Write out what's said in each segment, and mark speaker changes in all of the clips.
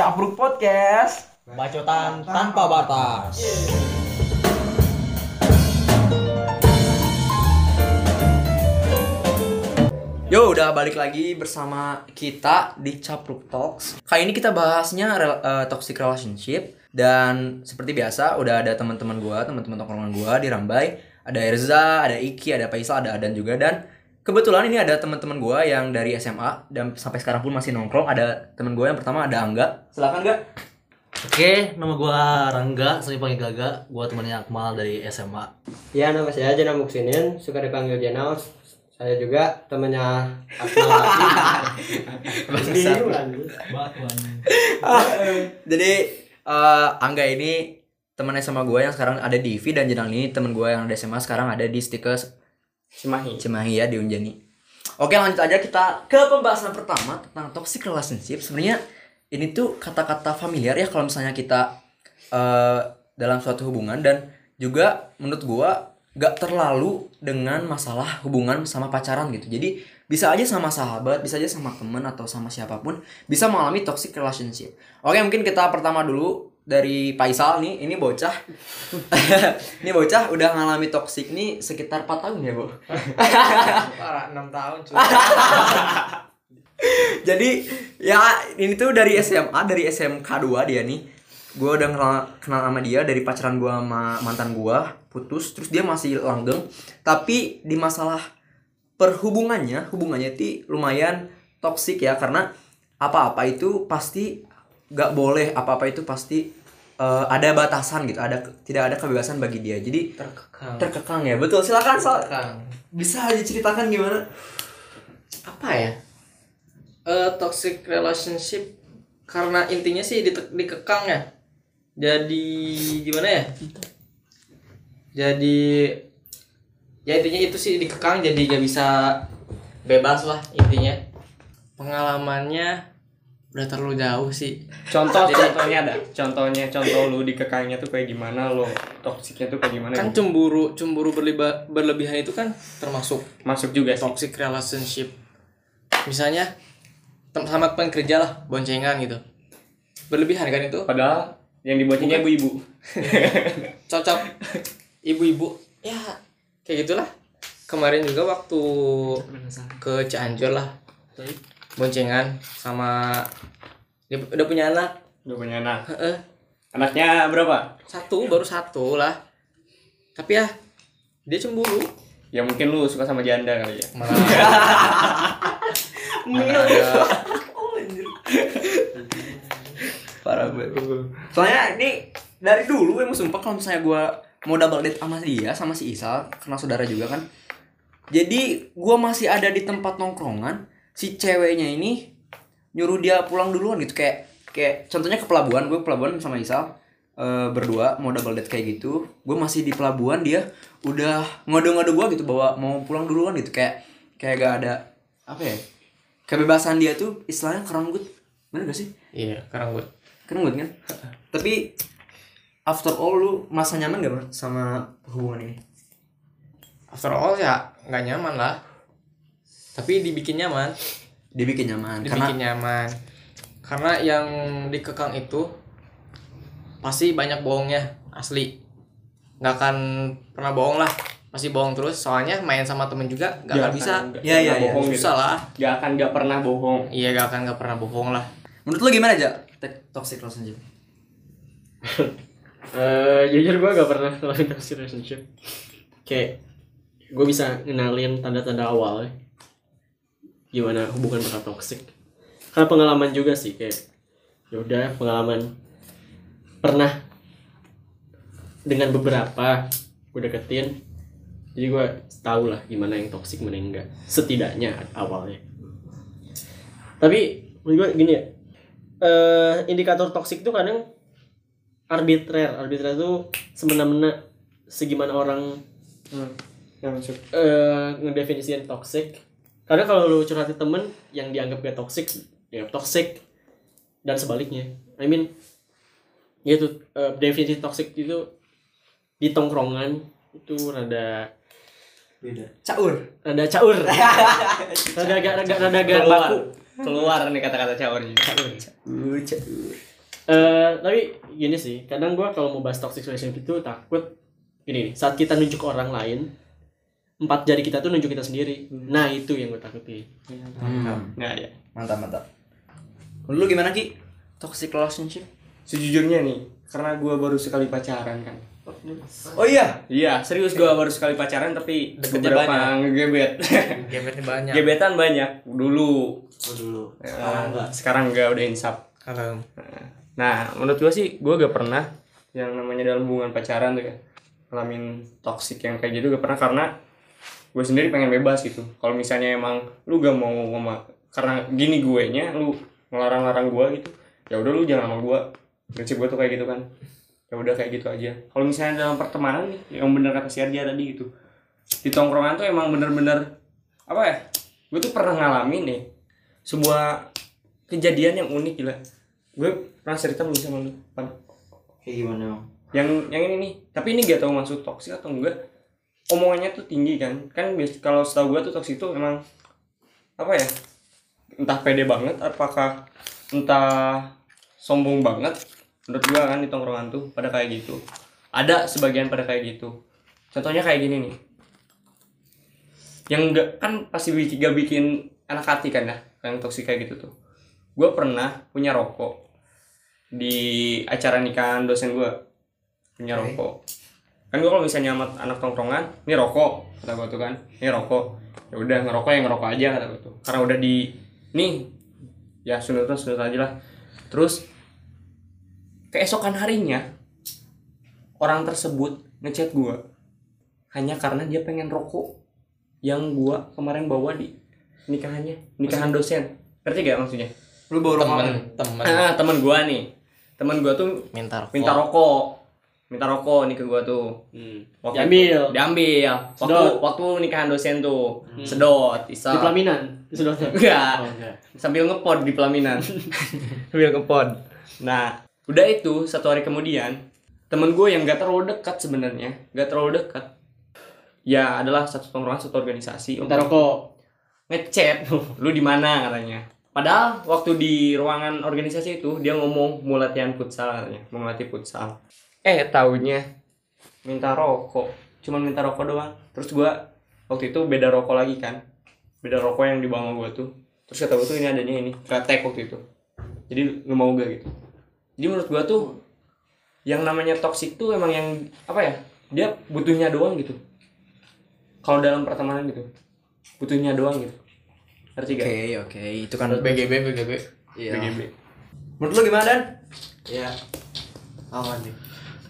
Speaker 1: Capruk Podcast.
Speaker 2: Bacotan tanpa batas.
Speaker 1: Yo, udah balik lagi bersama kita di Capruk Talks. Kali ini kita bahasnya eh, toxic relationship dan seperti biasa udah ada teman-teman gua, teman-teman tongkrongan gua di Rambai. Ada Erza, ada Iki, ada Faisal, ada Adan juga dan kebetulan ini ada teman-teman gua yang dari SMA dan sampai sekarang pun masih nongkrong. Ada teman gua yang pertama ada Angga. Silakan, Ga.
Speaker 2: Oke, nama gua Rangga, sering panggil Gaga. Gua temannya Akmal dari SMA.
Speaker 3: Ya nama saya Jana Muksinin, suka dipanggil Jana. Saya juga temannya Akmal?
Speaker 1: Jadi eh, Angga ini teman SMA gue yang sekarang ada di IV dan Jenang ini teman gue yang ada SMA sekarang ada di Stikers
Speaker 3: Cimahi.
Speaker 1: Cimahi ya di Unjani. Oke lanjut aja kita ke pembahasan pertama tentang toxic relationship. Sebenarnya ini tuh kata-kata familiar ya kalau misalnya kita eh, dalam suatu hubungan dan juga menurut gua gak terlalu dengan masalah hubungan sama pacaran gitu. Jadi bisa aja sama sahabat, bisa aja sama temen atau sama siapa pun bisa mengalami toxic relationship. Oke mungkin kita pertama dulu dari Faisal nih, ini bocah. ini bocah udah ngalami toxic nih sekitar 4 tahun ya, Bu.
Speaker 3: Parah 6 tahun cuy.
Speaker 1: Jadi ya ini tuh dari SMA, dari SMK 2 dia nih. Gue udah kenal, kenal sama dia dari pacaran gue sama mantan gue, putus, terus dia masih langgeng. Tapi di masalah perhubungannya, hubungannya itu lumayan toksik ya karena apa-apa itu pasti gak boleh, apa-apa itu pasti eh, ada batasan gitu, ada tidak ada kebebasan bagi dia. Jadi
Speaker 3: Terkekang.
Speaker 1: terkekang ya, betul. Silakan.
Speaker 3: Terkekang.
Speaker 1: Bisa diceritakan gimana?
Speaker 4: apa ya eh toxic relationship karena intinya sih dite- dikekang ya jadi gimana ya jadi ya intinya itu sih dikekang jadi nggak bisa bebas lah intinya pengalamannya udah terlalu jauh sih
Speaker 5: Contoh
Speaker 4: Jadi-
Speaker 5: contohnya ada. Contohnya contoh lu dikekangnya tuh kayak gimana lo toksiknya tuh kayak gimana?
Speaker 4: kan
Speaker 5: gitu?
Speaker 4: cemburu cemburu berliba, berlebihan itu kan termasuk
Speaker 5: Masuk juga sih.
Speaker 4: toxic relationship misalnya sama teman kerja lah boncengan gitu berlebihan kan itu
Speaker 5: Padahal yang diboncengnya ibu-ibu.
Speaker 4: cocok ibu-ibu ya kayak gitulah kemarin juga waktu ke Cianjur lah boncengan sama dia udah punya anak
Speaker 5: Udah punya anak.
Speaker 4: Heeh,
Speaker 5: Anaknya berapa?
Speaker 4: satu baru satu lah tapi ya dia cemburu
Speaker 5: Ya mungkin lu suka sama janda kali ya.
Speaker 4: malah malah ada
Speaker 1: Parah banget. Soalnya ini dari dulu emang sumpah kalau misalnya gue mau double date sama dia sama si Isal karena saudara juga kan. Jadi gue masih ada di tempat nongkrongan si ceweknya ini nyuruh dia pulang duluan gitu. Kayak kayak contohnya ke pelabuhan gue pelabuhan sama Isal eh, berdua mau double date kayak gitu. Gue masih di pelabuhan dia udah ngode-ngode gue gitu bahwa mau pulang duluan gitu. Kayak kayak gak ada apa ya kebebasan dia tuh istilahnya keranggut bener gak sih?
Speaker 4: Iya
Speaker 1: Keren banget kan? Tapi after all lu masa nyaman gak sama hubungan ini?
Speaker 4: after all ya nggak nyaman lah tapi dibikin nyaman
Speaker 1: Dibikin nyaman
Speaker 4: dibikin
Speaker 1: karena
Speaker 4: nyaman karena yang dikekang itu pasti banyak bohongnya asli nggak akan pernah bohong lah pasti bohong terus soalnya main sama temen juga nggak akan bisa
Speaker 5: nggak
Speaker 1: Ya, ya, ya.
Speaker 5: bohong gitu.
Speaker 4: susah lah
Speaker 5: Gak akan gak pernah bohong.
Speaker 4: iya nggak akan nggak pernah bohong lah
Speaker 1: menurut lu gimana aja toxic relationship?
Speaker 3: Eh jujur gue gak pernah ngalamin toxic relationship. Kayak gue bisa ngenalin tanda-tanda awal ya. Gimana hubungan bakal toxic. Karena pengalaman juga sih kayak yaudah pengalaman pernah dengan beberapa gue deketin jadi gue tahu lah gimana yang toxic mana yang enggak setidaknya awalnya tapi gue gini ya eh indikator toxic itu kadang arbitrer arbitrer itu semena-mena segimana orang
Speaker 5: Ya masuk.
Speaker 3: eh ngedefinisiin toxic karena kalau lu curhatin temen yang dianggap gak toxic ya toxic dan sebaliknya I mean ya itu eh, definisi toxic itu di tongkrongan itu rada
Speaker 1: Beda. Caur.
Speaker 3: rada caur rada agak rada rada agak
Speaker 5: Keluar.
Speaker 3: baku
Speaker 5: Keluar nih kata-kata caur.
Speaker 1: Caur, caur.
Speaker 3: Eh, tapi gini sih, kadang gua kalau mau bahas toxic relationship itu takut gini nih, saat kita nunjuk ke orang lain, empat jari kita tuh nunjuk kita sendiri. Nah, itu yang gue takutin.
Speaker 1: Hmm.
Speaker 5: Nah ya.
Speaker 1: Mantap, mantap. Lu gimana Ki? Toxic relationship?
Speaker 5: Sejujurnya nih, karena gue baru sekali pacaran kan.
Speaker 1: Oh iya.
Speaker 5: Iya, serius gue baru sekali pacaran tapi
Speaker 4: Deketnya
Speaker 5: beberapa
Speaker 4: banyak.
Speaker 5: ngegebet.
Speaker 4: Gebetnya banyak.
Speaker 5: Gebetan banyak dulu.
Speaker 2: Oh, dulu.
Speaker 5: Ya, sekarang enggak udah insap.
Speaker 4: Kalau
Speaker 5: Nah, menurut gue sih gue gak pernah yang namanya dalam hubungan pacaran tuh ya ngalamin toxic yang kayak gitu gak pernah karena gue sendiri pengen bebas gitu. Kalau misalnya emang lu gak mau ngomong karena gini gue nya lu ngelarang-larang gue gitu, ya udah lu jangan sama gue. Prinsip gue tuh kayak gitu kan. Ya udah kayak gitu aja. Kalau misalnya dalam pertemanan nih, yang bener kata si Ardia tadi gitu. Di tongkrongan tuh emang bener-bener apa ya? Gue tuh pernah ngalamin nih sebuah kejadian yang unik gila. Gue pernah cerita belum sama lu? Pan?
Speaker 1: Kayak gimana?
Speaker 5: yang yang ini nih tapi ini gak tahu masuk toksik atau enggak omongannya tuh tinggi kan. Kan bias- kalau setahu gua tuh toksik itu emang apa ya entah pede banget apakah entah sombong banget menurut gua kan di tongkrongan tuh pada kayak gitu. Ada sebagian pada kayak gitu. Contohnya kayak gini nih. Yang enggak kan pasti bikin gak bikin anak hati kan ya yang toksik kayak gitu tuh. Gua pernah punya rokok di acara nikahan dosen gua. Punya
Speaker 1: Oke.
Speaker 5: rokok kan gue kalau misalnya sama anak tongkrongan ini rokok kata gue tuh kan. Ini rokok. Ya udah ngerokok ya ngerokok aja kata gue tuh. Karena udah di nih ya sunatan sunatan aja lah. Terus keesokan harinya orang tersebut ngechat gue hanya karena dia pengen rokok yang gua kemarin bawa di nikahannya nikahan dosen. Ngerti gak maksudnya?
Speaker 1: Lu bawa
Speaker 4: temen
Speaker 1: rokok.
Speaker 4: temen.
Speaker 5: Ah teman gua nih. Teman gua tuh
Speaker 4: minta rokok.
Speaker 5: minta rokok minta rokok nih ke gua tuh
Speaker 3: Hmm.
Speaker 5: Waktu
Speaker 3: Diambil.
Speaker 5: itu- diambil waktu
Speaker 3: Sedot.
Speaker 5: waktu nikahan dosen tuh sedot isa
Speaker 3: Di pelaminan. Di sedotnya.
Speaker 5: enggak
Speaker 3: Oh, enggak.
Speaker 5: sambil ngepod di pelaminan sambil ngepod nah udah itu satu hari kemudian temen gue yang gak terlalu dekat sebenarnya gak terlalu dekat ya adalah satu tongkrongan satu organisasi
Speaker 3: Minta rokok.
Speaker 5: ngechat lu di mana katanya padahal waktu di ruangan organisasi itu dia ngomong mau latihan futsal katanya mau ngelatih futsal eh taunya minta rokok cuman minta rokok doang terus gua waktu itu beda rokok lagi kan beda rokok yang di bawah gua tuh terus kata gua tuh ini adanya ini kretek waktu itu jadi lu mau gak gitu jadi menurut gua tuh yang namanya toxic tuh emang yang apa ya dia butuhnya doang gitu kalau dalam pertemanan gitu butuhnya doang gitu ngerti
Speaker 1: Oke,
Speaker 5: gak?
Speaker 1: oke. Itu kan
Speaker 4: BGB BGB.
Speaker 1: Iya.
Speaker 5: BGB
Speaker 1: Menurut lu gimana, Dan?
Speaker 2: Ya. Apa nih?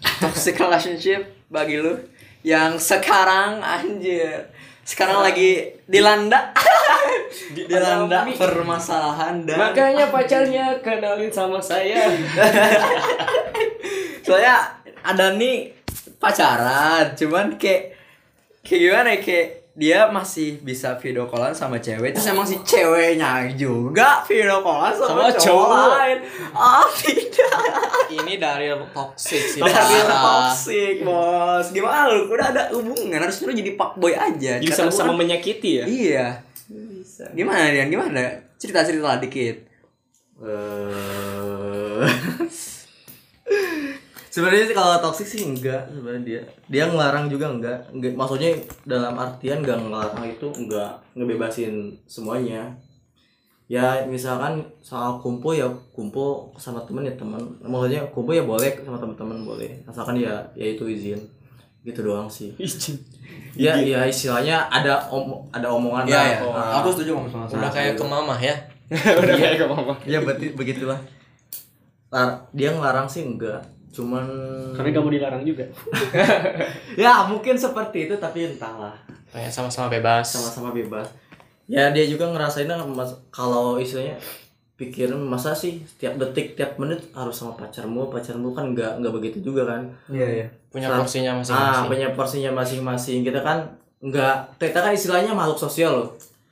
Speaker 1: Toxic relationship bagi lu yang sekarang anjir. Sekarang lagi dilanda dilanda
Speaker 5: pandemi.
Speaker 1: permasalahan dan
Speaker 5: makanya pacarnya kenalin sama saya
Speaker 1: soalnya ada nih pacaran cuman kayak kayak gimana ya kayak dia masih bisa video callan sama cewek terus emang si ceweknya juga video callan sama,
Speaker 5: Sama
Speaker 1: cowok
Speaker 5: cowok.
Speaker 1: lain. Ah tidak.
Speaker 4: Ini dari toxic sih.
Speaker 1: dari toxic bos. Gimana lu? Udah ada hubungan harusnya lu jadi fuckboy aja.
Speaker 5: Jadi
Speaker 1: Kata gua.
Speaker 5: sama-sama menyakiti ya?
Speaker 1: Iya. Gimana Dian gimana? Cerita cerita lah dikit.
Speaker 2: Eh, sebenarnya sih kalau toxic sih enggak sebenarnya dia. Dia ngelarang juga enggak, enggak maksudnya dalam artian enggak ngelarang itu enggak ngebebasin semuanya. Ya misalkan soal kumpul ya kumpul sama temen ya teman maksudnya kumpul ya boleh sama teman-teman boleh. Asalkan ya ya itu izin. Gitu doang sih.
Speaker 5: Izin.
Speaker 2: Ya ya istilahnya ada om ada omongan lah.
Speaker 1: ya,
Speaker 2: Ah.
Speaker 1: aku setuju sama
Speaker 4: Udah kayak ke mama ya.
Speaker 5: udah kayak ke mama
Speaker 2: ya berarti begitulah. Lar- dia ngelarang sih enggak cuman
Speaker 3: Karena kamu dilarang juga.
Speaker 2: ya mungkin seperti itu tapi entahlah.
Speaker 4: Kayak sama-sama bebas.
Speaker 2: sama-sama bebas. Ya dia juga ngerasain kalau istilahnya pikirin masa sih tiap detik tiap menit harus sama pacarmu? Pacarmu kan nggak nggak begitu juga kan?
Speaker 1: Iya iya.
Speaker 4: Punya
Speaker 2: Sa-
Speaker 4: porsinya
Speaker 2: ah
Speaker 4: masing-masing.
Speaker 2: punya porsinya masing-masing. Kita kan nggak kita kan istilahnya makhluk sosial loh.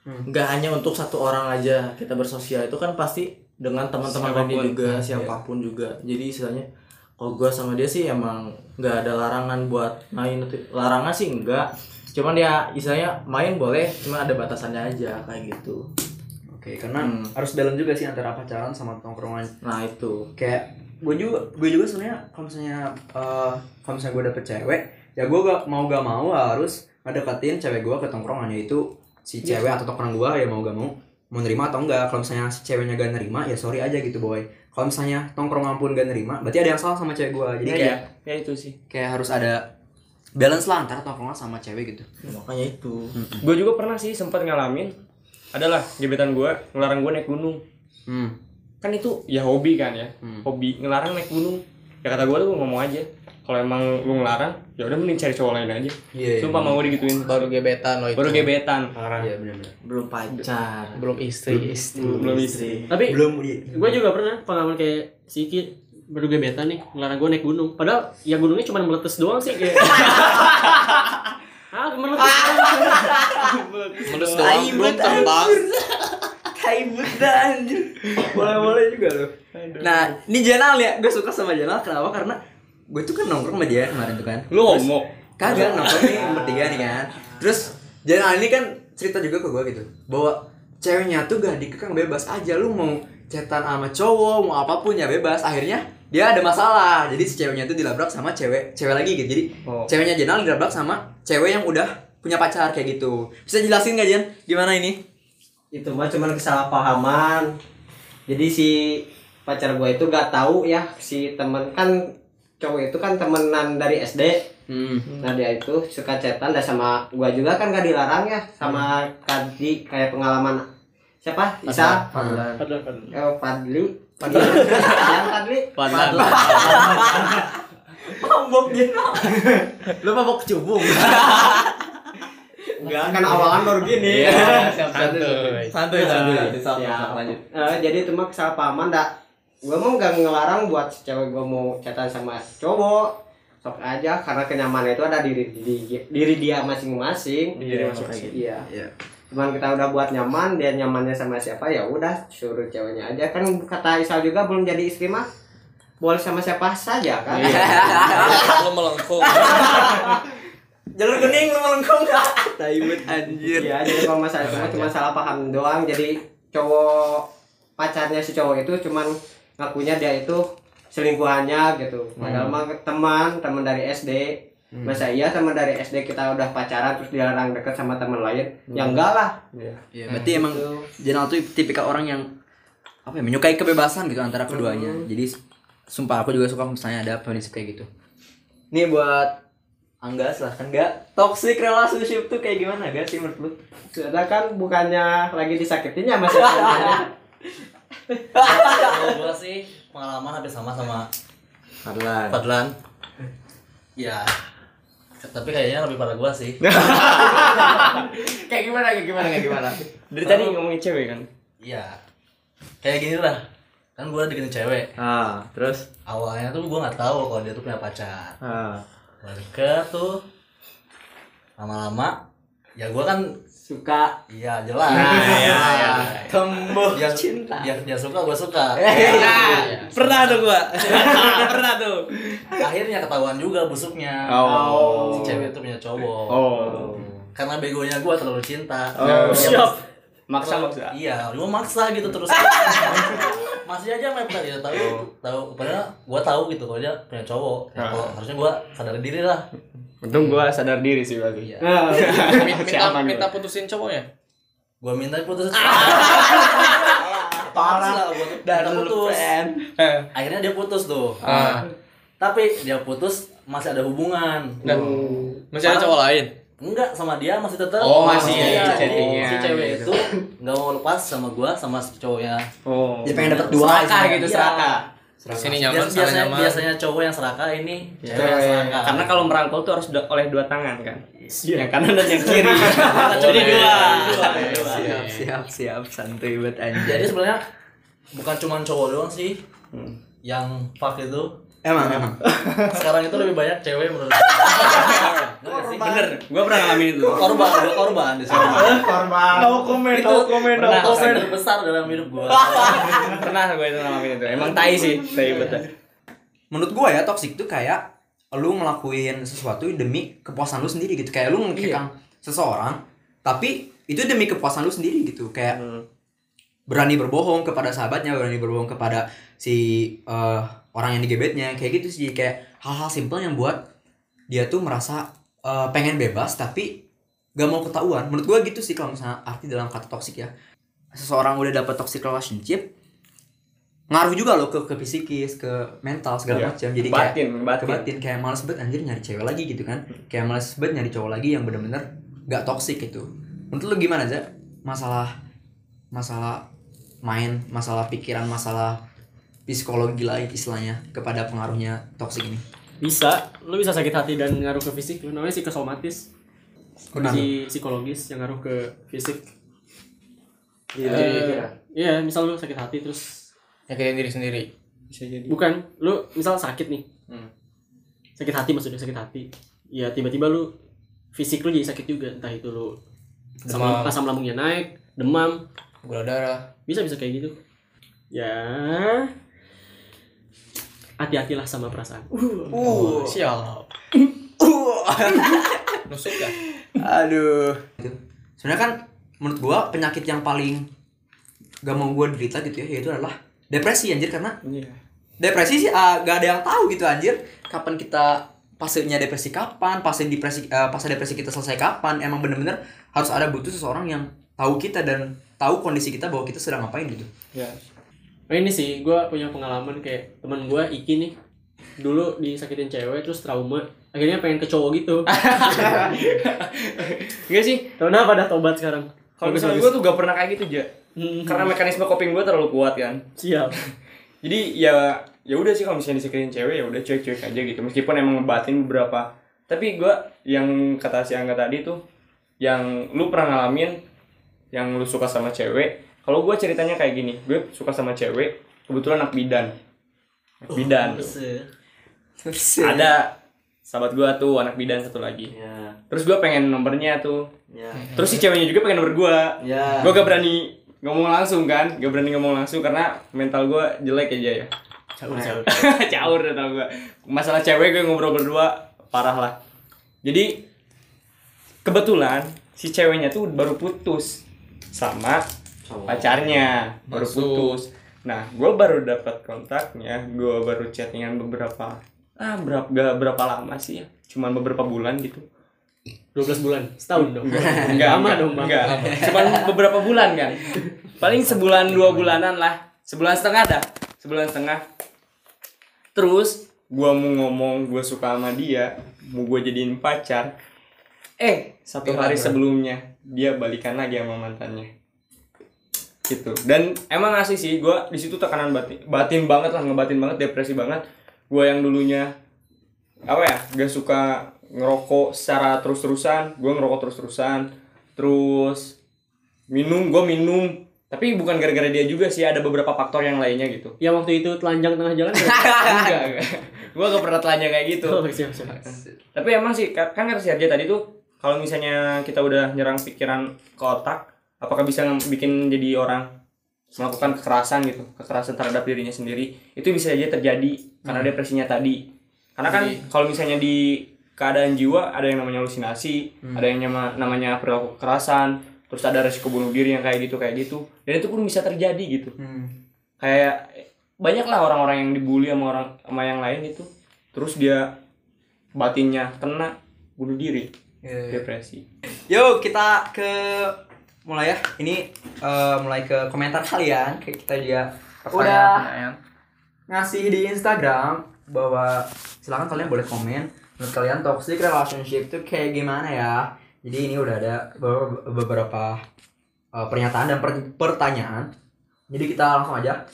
Speaker 2: Nggak hanya untuk satu orang aja. Kita bersosial itu kan pasti dengan teman-teman Siapa
Speaker 5: pun.
Speaker 2: juga siapa pun juga. Jadi istilahnya kalau gua sama dia sih emang nggak ada larangan buat main. Larangan sih enggak cuman ya istilahnya main boleh cuma ada batasannya aja kayak gitu.
Speaker 1: Oke karena
Speaker 2: Hmm.
Speaker 1: harus balance juga sih antara pacaran sama tongkrongan.
Speaker 2: Nah itu.
Speaker 1: Kayak gue juga gue juga sebenarnya kalau misalnya eh, kalau misalnya gue dapet cewek ya gue gak mau gak mau harus ngedeketin cewek gue ke tongkrongannya itu si
Speaker 3: Iya.
Speaker 1: cewek atau tongkrong gue ya mau gak mau mau nerima atau enggak. Kalau misalnya si ceweknya gak nerima ya sorry aja gitu boy. Kalau misalnya tongkrongan pun gak nerima berarti ada yang salah sama cewek gue jadi
Speaker 5: Ya,
Speaker 1: kayak
Speaker 5: ya itu sih.
Speaker 1: kayak harus ada balance lah antara tongkrongan sama cewek gitu.
Speaker 2: Makanya itu.
Speaker 5: Gue juga pernah sih sempat ngalamin adalah gebetan gue ngelarang gue naik gunung.
Speaker 1: Hmm.
Speaker 5: kan itu ya hobi kan ya.
Speaker 1: Hmm.
Speaker 5: hobi ngelarang naik gunung. Ya kata gue tuh ngomong aja kalau emang lu ngelarang ya udah mending cari cowok lain aja.
Speaker 1: Iya
Speaker 5: sumpah mau gue digituin.
Speaker 4: Baru gebetan lo itu.
Speaker 5: Baru gebetan. Parah.
Speaker 1: Iya benar-benar
Speaker 2: belum pacar.
Speaker 4: Belum istri. Istri.
Speaker 5: Belum istri.
Speaker 3: Tapi
Speaker 1: belum iya.
Speaker 3: gue juga pernah pengalaman kayak si Iki baru gebetan nih ngelarang gue naik gunung. Padahal ya gunungnya cuma meletus doang sih kayak. Ah meletus doang.
Speaker 4: Melus doang belum terbang
Speaker 1: Kaibut dah anjir. Boleh-boleh juga loh. Nah, ini Jenal ya. Gue suka sama Jenal. Kenapa? Karena gue tuh kan nongkrong sama dia kemarin tuh kan.
Speaker 5: lu homo
Speaker 1: Kagak nongkrong nih bertiga nih kan. Terus Jenal ini kan cerita juga ke gue gitu. Bahwa ceweknya tuh gak dikekang bebas aja. Lu mau cetan sama cowok, mau apa pun ya bebas. Akhirnya dia ada masalah. Jadi si ceweknya tuh dilabrak sama cewek cewek lagi gitu. Jadi
Speaker 5: Oh.
Speaker 1: ceweknya Jenal dilabrak sama cewek yang udah punya pacar kayak gitu. Bisa jelasin gak Jen? Gimana ini?
Speaker 6: itu mah cuman kesalahpahaman jadi si pacar gue itu gak tahu ya si temen kan cowok itu kan temenan dari SD
Speaker 1: Hmm.
Speaker 6: nah dia itu suka chatan dan sama gue juga kan gak dilarang ya sama Kadi kayak pengalaman siapa? Isa?
Speaker 2: Fadlan
Speaker 3: Padahal. Kan
Speaker 6: eh, Fadli. Fadli. Fadli?
Speaker 2: Fadlan
Speaker 1: Mabok Jenal.
Speaker 2: lu mabok kecubung
Speaker 6: Enggak, kan awalan baru gini.
Speaker 2: Santuy. Santuy santuy.
Speaker 6: Siap.
Speaker 2: lanjut
Speaker 6: Eh, jadi itu mah kesalahpahaman dak gue mau gak ngelarang buat si cewek gue mau chatan sama cowok sok aja karena kenyamanan itu ada diri di, diri dia masing-masing
Speaker 5: Iya, masuk aja.
Speaker 6: iya
Speaker 1: Iya.
Speaker 6: cuman kita udah buat nyaman dia nyamannya sama siapa ya udah suruh ceweknya aja kan kata Isal juga belum jadi istri mah boleh sama siapa saja kan
Speaker 4: lo melengkung
Speaker 1: Jalur kuning lu melengkung Taibut anjir.
Speaker 6: Iya, jadi kalau masalah cuma salah paham doang. Jadi cowok pacarnya si cowok itu cuman ngakunya dia itu selingkuhannya gitu. Padahal mah teman, teman dari SD. Masa iya teman dari SD kita udah pacaran terus dilarang deket sama teman lain? Ya enggak lah.
Speaker 1: Iya, berarti emang Jenal tuh tipikal orang yang apa ya, menyukai kebebasan gitu antara keduanya. Jadi sumpah aku juga suka misalnya ada prinsip kayak gitu. Nih buat Angga silahkan Gak toxic relationship tuh kayak gimana gak sih menurut lu?
Speaker 6: Sudah kan bukannya lagi disakitinnya masih pacarnya.
Speaker 2: Kalau gua sih pengalaman hampir sama sama Fadlan.
Speaker 7: Fadlan. Ya tapi kayaknya lebih pada gua sih.
Speaker 1: Kayak gimana kayak gimana kayak gimana?
Speaker 5: dari tadi ngomongin cewek kan?
Speaker 7: Iya. Kayak gini lah. Kan gua deketin cewek.
Speaker 2: Ah terus?
Speaker 7: Awalnya tuh gua nggak tahu kalau dia tuh punya pacar.
Speaker 2: Ah.
Speaker 7: Gua deket tuh lama-lama ya gua kan
Speaker 6: Suka
Speaker 7: iya jelas
Speaker 1: Tembuh
Speaker 7: dia
Speaker 1: cinta.
Speaker 7: dia, dia suka gua suka
Speaker 1: Pernah tuh gua. Pernah tuh.
Speaker 7: akhirnya ketahuan juga busuknya
Speaker 5: Oh.
Speaker 7: si cewek itu punya cowok
Speaker 5: oh
Speaker 7: karena begonya gua terlalu cinta
Speaker 5: Oh, siap. maksa maksa
Speaker 7: Iya, gua maksa gitu terus. Masih aja mepet ya tahu tahu padahal gua tahu gitu kalau dia punya cowok. Ya, kalau harusnya gua sadar diri lah.
Speaker 5: Untung gua sadar diri sih berarti
Speaker 7: Iya.
Speaker 6: Nah,
Speaker 4: minta minta putusin cowoknya
Speaker 7: Gua minta putus.
Speaker 1: Parah.
Speaker 7: lah gua tuh
Speaker 1: Dan
Speaker 7: putus.
Speaker 1: fan.
Speaker 7: Akhirnya dia putus tuh.
Speaker 4: ah
Speaker 7: Tapi dia putus masih ada hubungan.
Speaker 4: dan masih ada cowok lain
Speaker 7: Enggak sama dia masih tetap.
Speaker 4: Oh, masih
Speaker 7: Iya, jadi
Speaker 5: chattingan
Speaker 7: si cewek
Speaker 5: gitu.
Speaker 7: itu nggak mau lepas sama gua sama si cowoknya.
Speaker 5: oh
Speaker 1: Dia pengen dapat dua istilahnya.
Speaker 2: gitu
Speaker 7: Iya.
Speaker 2: Serakah
Speaker 4: sini nyaman
Speaker 7: Biasa-
Speaker 4: sana
Speaker 7: biasanya,
Speaker 4: nyaman.
Speaker 7: biasanya cowok yang serakah ini cewek yang serakah.
Speaker 5: karena kalau merangkul tuh harus oleh dua tangan kan? Yang kanan dan yang kiri.
Speaker 7: Jadi dua.
Speaker 1: Siap, siap, siap, santuy banget anjir.
Speaker 7: jadi sebenarnya bukan cuma cowok doang sih. Yang fuck itu
Speaker 1: Emang, emang.
Speaker 7: sekarang itu lebih banyak cewek menurut saya. Bener
Speaker 5: gua pernah ngalamin itu.
Speaker 7: Korban gua korban di sini
Speaker 6: korban.
Speaker 2: no comment
Speaker 7: itu
Speaker 2: no comment no
Speaker 7: pernah
Speaker 2: comment
Speaker 7: terbesar dalam hidup gua.
Speaker 5: Pernah gua itu ngalamin itu. Emang tai sih. Tai betul.
Speaker 1: Menurut gua ya toxic tuh kayak lu ngelakuin sesuatu demi kepuasan lu sendiri gitu. Kayak lu ngekang seseorang tapi itu demi kepuasan lu sendiri gitu. Kayak berani berbohong kepada sahabatnya berani berbohong kepada si eh, orang yang digebetnya kayak gitu sih. Kayak hal-hal simpel yang buat dia tuh merasa eh, pengen bebas tapi gak mau ketahuan. Menurut gua gitu sih kalau misalnya arti dalam kata toxic ya. Seseorang udah dapet toxic relationship ngaruh juga loh ke ke psikis ke mental segala
Speaker 5: Iya.
Speaker 1: macam. Jadi kayak
Speaker 5: batin
Speaker 1: ke
Speaker 5: batin
Speaker 1: batin kayak males banget anjir nyari cewek lagi gitu kan. Kayak males banget nyari cowok lagi yang bener-bener gak toxic gitu. Menurut lu gimana aja masalah masalah main masalah pikiran masalah psikologi lain istilahnya kepada pengaruhnya toxic ini
Speaker 3: Bisa, lu bisa sakit hati dan ngaruh ke fisik, lu namanya psikosomatis. Kondisi psikologis yang ngaruh ke fisik.
Speaker 2: Iya,
Speaker 3: Eh, Iya, misal lu sakit hati terus
Speaker 4: nyakitin diri sendiri
Speaker 5: bisa jadi
Speaker 3: bukan lu misal sakit nih.
Speaker 4: Hmm.
Speaker 3: Sakit hati maksudnya sakit hati. Ya tiba-tiba lu fisik lu jadi sakit juga, entah itu lu
Speaker 4: Demam.
Speaker 3: asam, asam lambungnya naik, demam,
Speaker 4: gula darah
Speaker 3: bisa bisa kayak gitu. Ya hati-hatilah sama perasaan.
Speaker 4: uh. Siap nusuk ya?
Speaker 1: Aduh. Sebenarnya kan menurut gua penyakit yang paling gak mau gua derita gitu ya yaitu adalah depresi anjir karena
Speaker 5: Iya.
Speaker 1: depresi sih ah, gak ada yang tahu gitu anjir. Kapan kita fasenya depresi kapan fase depresi eh, fase depresi kita selesai kapan emang bener-bener harus ada butuh seseorang yang tahu kita dan tahu kondisi kita bahwa kita sedang ngapain gitu.
Speaker 5: Ya
Speaker 3: Nah ini sih, gue punya pengalaman kayak teman gue Iki nih. Dulu disakitin cewek terus trauma. Akhirnya pengen ke cowok gitu.
Speaker 5: Enggak sih
Speaker 3: karena pada tobat sekarang?
Speaker 5: Kalau misalnya gue tuh gak pernah kayak gitu aja
Speaker 3: Hmm,
Speaker 5: karena mekanisme coping gue terlalu kuat kan.
Speaker 3: Siap.
Speaker 5: Jadi ya ya udah sih kalau misalnya disakitin cewek ya udah cuek-cuek aja gitu. Meskipun emang ngebatin beberapa. Tapi gue yang kata si Angga tadi tuh yang lu pernah ngalamin yang lu suka sama cewek kalau gue ceritanya kayak gini gue suka sama cewek kebetulan anak bidan. Anak bidan. Tuh. ada sahabat gue tuh anak bidan satu lagi.
Speaker 2: Ya,
Speaker 5: terus gue pengen nomornya tuh.
Speaker 2: Ya,
Speaker 5: terus si ceweknya juga pengen nomor gue
Speaker 2: ya.
Speaker 5: gue gak berani ngomong langsung kan gak berani ngomong langsung karena mental gue jelek aja ya.
Speaker 3: Caur caur.
Speaker 5: caur dah tau gue masalah cewek gue ngobrol berdua parah lah. Jadi kebetulan si ceweknya tuh baru putus sama pacarnya baru
Speaker 4: Masuk.
Speaker 5: putus. Nah gue baru dapat kontaknya gue baru chattingan beberapa ah berapa gak berapa lama sih ya cuman beberapa bulan gitu.
Speaker 3: 12 bulan? Setahun dong?
Speaker 5: Enggak
Speaker 3: lama dong bang.
Speaker 5: enggak. Cuman beberapa bulan kan. Paling sebulan dua bulanan lah. Sebulan setengah dah sebulan setengah. Terus gua mau ngomong gua suka sama dia mau gua jadiin pacar. Eh satu hari sebelumnya dia balikan lagi sama mantannya gitu. Dan emang asli sih gua di situ tekanan batin batin banget lah ngebatin banget depresi banget. Gua yang dulunya apa ya gak suka ngerokok secara terus-terusan gue ngerokok terus-terusan. Terus minum gue minum. Tapi bukan gara-gara dia juga sih ada beberapa faktor yang lainnya gitu.
Speaker 3: Yang waktu itu telanjang tengah jalan
Speaker 5: enggak enggak. Gue gak pernah telanjang kayak gitu.
Speaker 3: Oh, siap siap.
Speaker 5: Tapi emang sih kan kan kata si Arja tadi tuh kalau misalnya kita udah nyerang pikiran ke otak apakah bisa bikin jadi orang melakukan kekerasan gitu kekerasan terhadap dirinya sendiri itu bisa aja terjadi karena depresinya tadi. Karena kan kalau misalnya di keadaan jiwa ada yang namanya halusinasi ada yang nama- namanya perilaku kekerasan terus ada resiko bunuh diri yang kayak gitu kayak gitu dan itu pun bisa terjadi gitu. Kayak banyak lah orang-orang yang dibully sama orang sama yang lain itu terus dia batinnya kena bunuh diri depresi.
Speaker 1: Yuk kita ke mulai ya. Ini eh, mulai ke komentar kalian. Kayak kita juga udah ngasih di Instagram bahwa silakan kalian boleh komen menurut kalian toxic relationship itu kayak gimana ya. Jadi ini udah ada be- beberapa eh, pernyataan dan per- pertanyaan. Jadi kita langsung aja.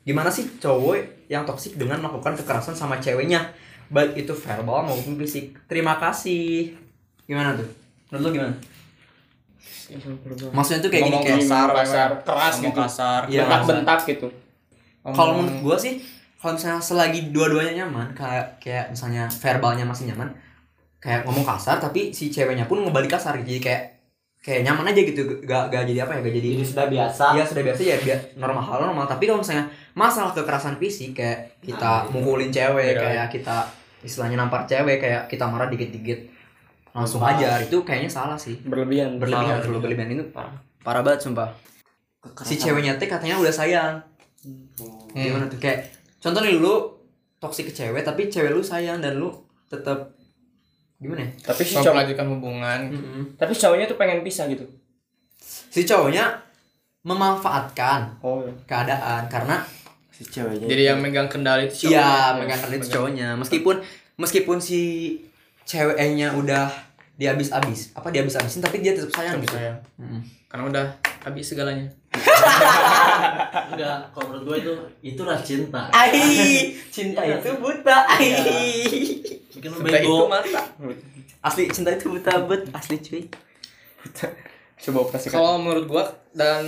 Speaker 1: Gimana sih cowok yang toxic dengan melakukan kekerasan sama ceweknya? Baik itu verbal maupun fisik. Terima kasih. Gimana tuh? Menurut lu gimana? Maksudnya tuh kayak gini
Speaker 5: Ngomong
Speaker 1: kayak
Speaker 4: kasar
Speaker 5: kasar, keras gitu.
Speaker 4: kasar
Speaker 1: Iya,
Speaker 5: bentak-bentak gitu
Speaker 1: kalau menurut gua sih kalau misalnya selagi dua-duanya nyaman kayak kayak misalnya verbalnya masih nyaman kayak ngomong kasar tapi si ceweknya pun ngebalik kasar gitu jadi kayak kayak nyaman aja gitu gak, gak jadi apa ya gak jadi
Speaker 6: Jadi sudah biasa.
Speaker 1: Iya sudah biasa ya biar normal hal normal tapi kalau misalnya masalah kekerasan fisik kayak kita mukulin cewek
Speaker 5: Iya.
Speaker 1: kayak kita istilahnya nampar cewek kayak kita marah dikit-dikit langsung ajar itu kayaknya salah sih.
Speaker 5: Berlebihan.
Speaker 1: Berlebihan terlalu berlebihan. Itu parah. banget sumpah. Si ceweknya teh katanya udah sayang. Gimana tuh? Kayak contoh nih lu toksik ke cewek tapi cewek lu sayang dan lu tetap gimana ya?
Speaker 5: Tapi si cowok
Speaker 4: melanjutkan hubungan.
Speaker 5: Tapi si cowoknya tuh pengen pisah gitu.
Speaker 1: Si cowoknya memanfaatkan
Speaker 5: oh
Speaker 1: keadaan karena
Speaker 2: si ceweknya
Speaker 4: jadi yang megang kendali itu cowok.
Speaker 1: iya megang kendali itu cowoknya. Meskipun meskipun si ceweknya udah dihabis-habis apa dihabis-habisin tapi dia tetap sayang gitu
Speaker 4: sayang.
Speaker 1: Mm.
Speaker 4: karena udah habis segalanya
Speaker 7: enggak kalau menurut gue itu itulah cinta
Speaker 1: Ai, cinta itu buta. Ai.
Speaker 7: bikin lu
Speaker 4: Cinta itu mata
Speaker 1: Asli cinta itu buta bet, asli cuy.
Speaker 5: coba operasi
Speaker 4: kalau menurut gua dan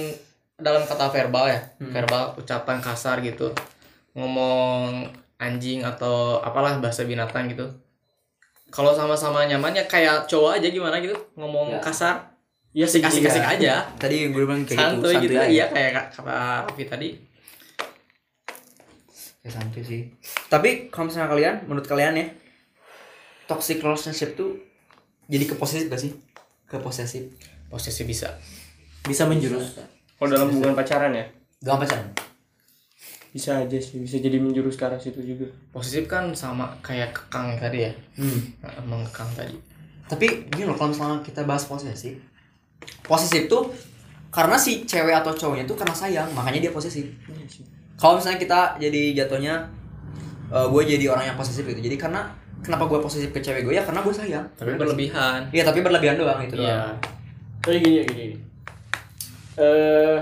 Speaker 4: dalam kata verbal ya verbal ucapan kasar gitu ngomong anjing atau apalah bahasa binatang gitu kalau sama-sama nyaman ya kayak cowok aja gimana gitu ngomong
Speaker 7: Ya.
Speaker 4: kasar
Speaker 3: Iya sih
Speaker 4: asik-asik
Speaker 3: iya.
Speaker 4: aja
Speaker 1: Tadi gue bilang kayak
Speaker 4: santuy
Speaker 1: gitu,
Speaker 4: gitu,
Speaker 1: aja.
Speaker 4: iya kayak ka- kata Raffi tadi
Speaker 1: Kayak santuy sih. Tapi kalau misalnya kalian, menurut kalian ya, toxic relationship tuh jadi ke posesif gak sih? Ke posesif.
Speaker 4: posisi bisa
Speaker 2: bisa menjurus
Speaker 5: kalau dalam hubungan pacaran ya
Speaker 1: Gak pacaran.
Speaker 5: Bisa aja sih bisa jadi menjurus ke arah situ juga
Speaker 4: posesif kan sama kayak kekang tadi ya
Speaker 1: Hmm.
Speaker 4: Nah, mengekang tadi
Speaker 1: Tapi gini loh, kalau misalnya kita bahas posesif, posesif tuh karena si cewek atau cowoknya tuh karena sayang, makanya dia posesif. Kalau misalnya kita jadi jatuhnya, gue jadi orang yang posesif gitu. Jadi karena kenapa gue posesif ke cewek gue ya karena gue sayang.
Speaker 4: tapi berlebihan
Speaker 1: Iya tapi berlebihan doang itu
Speaker 4: iya
Speaker 1: doang.
Speaker 3: Tapi gini ya gini. gini. Eh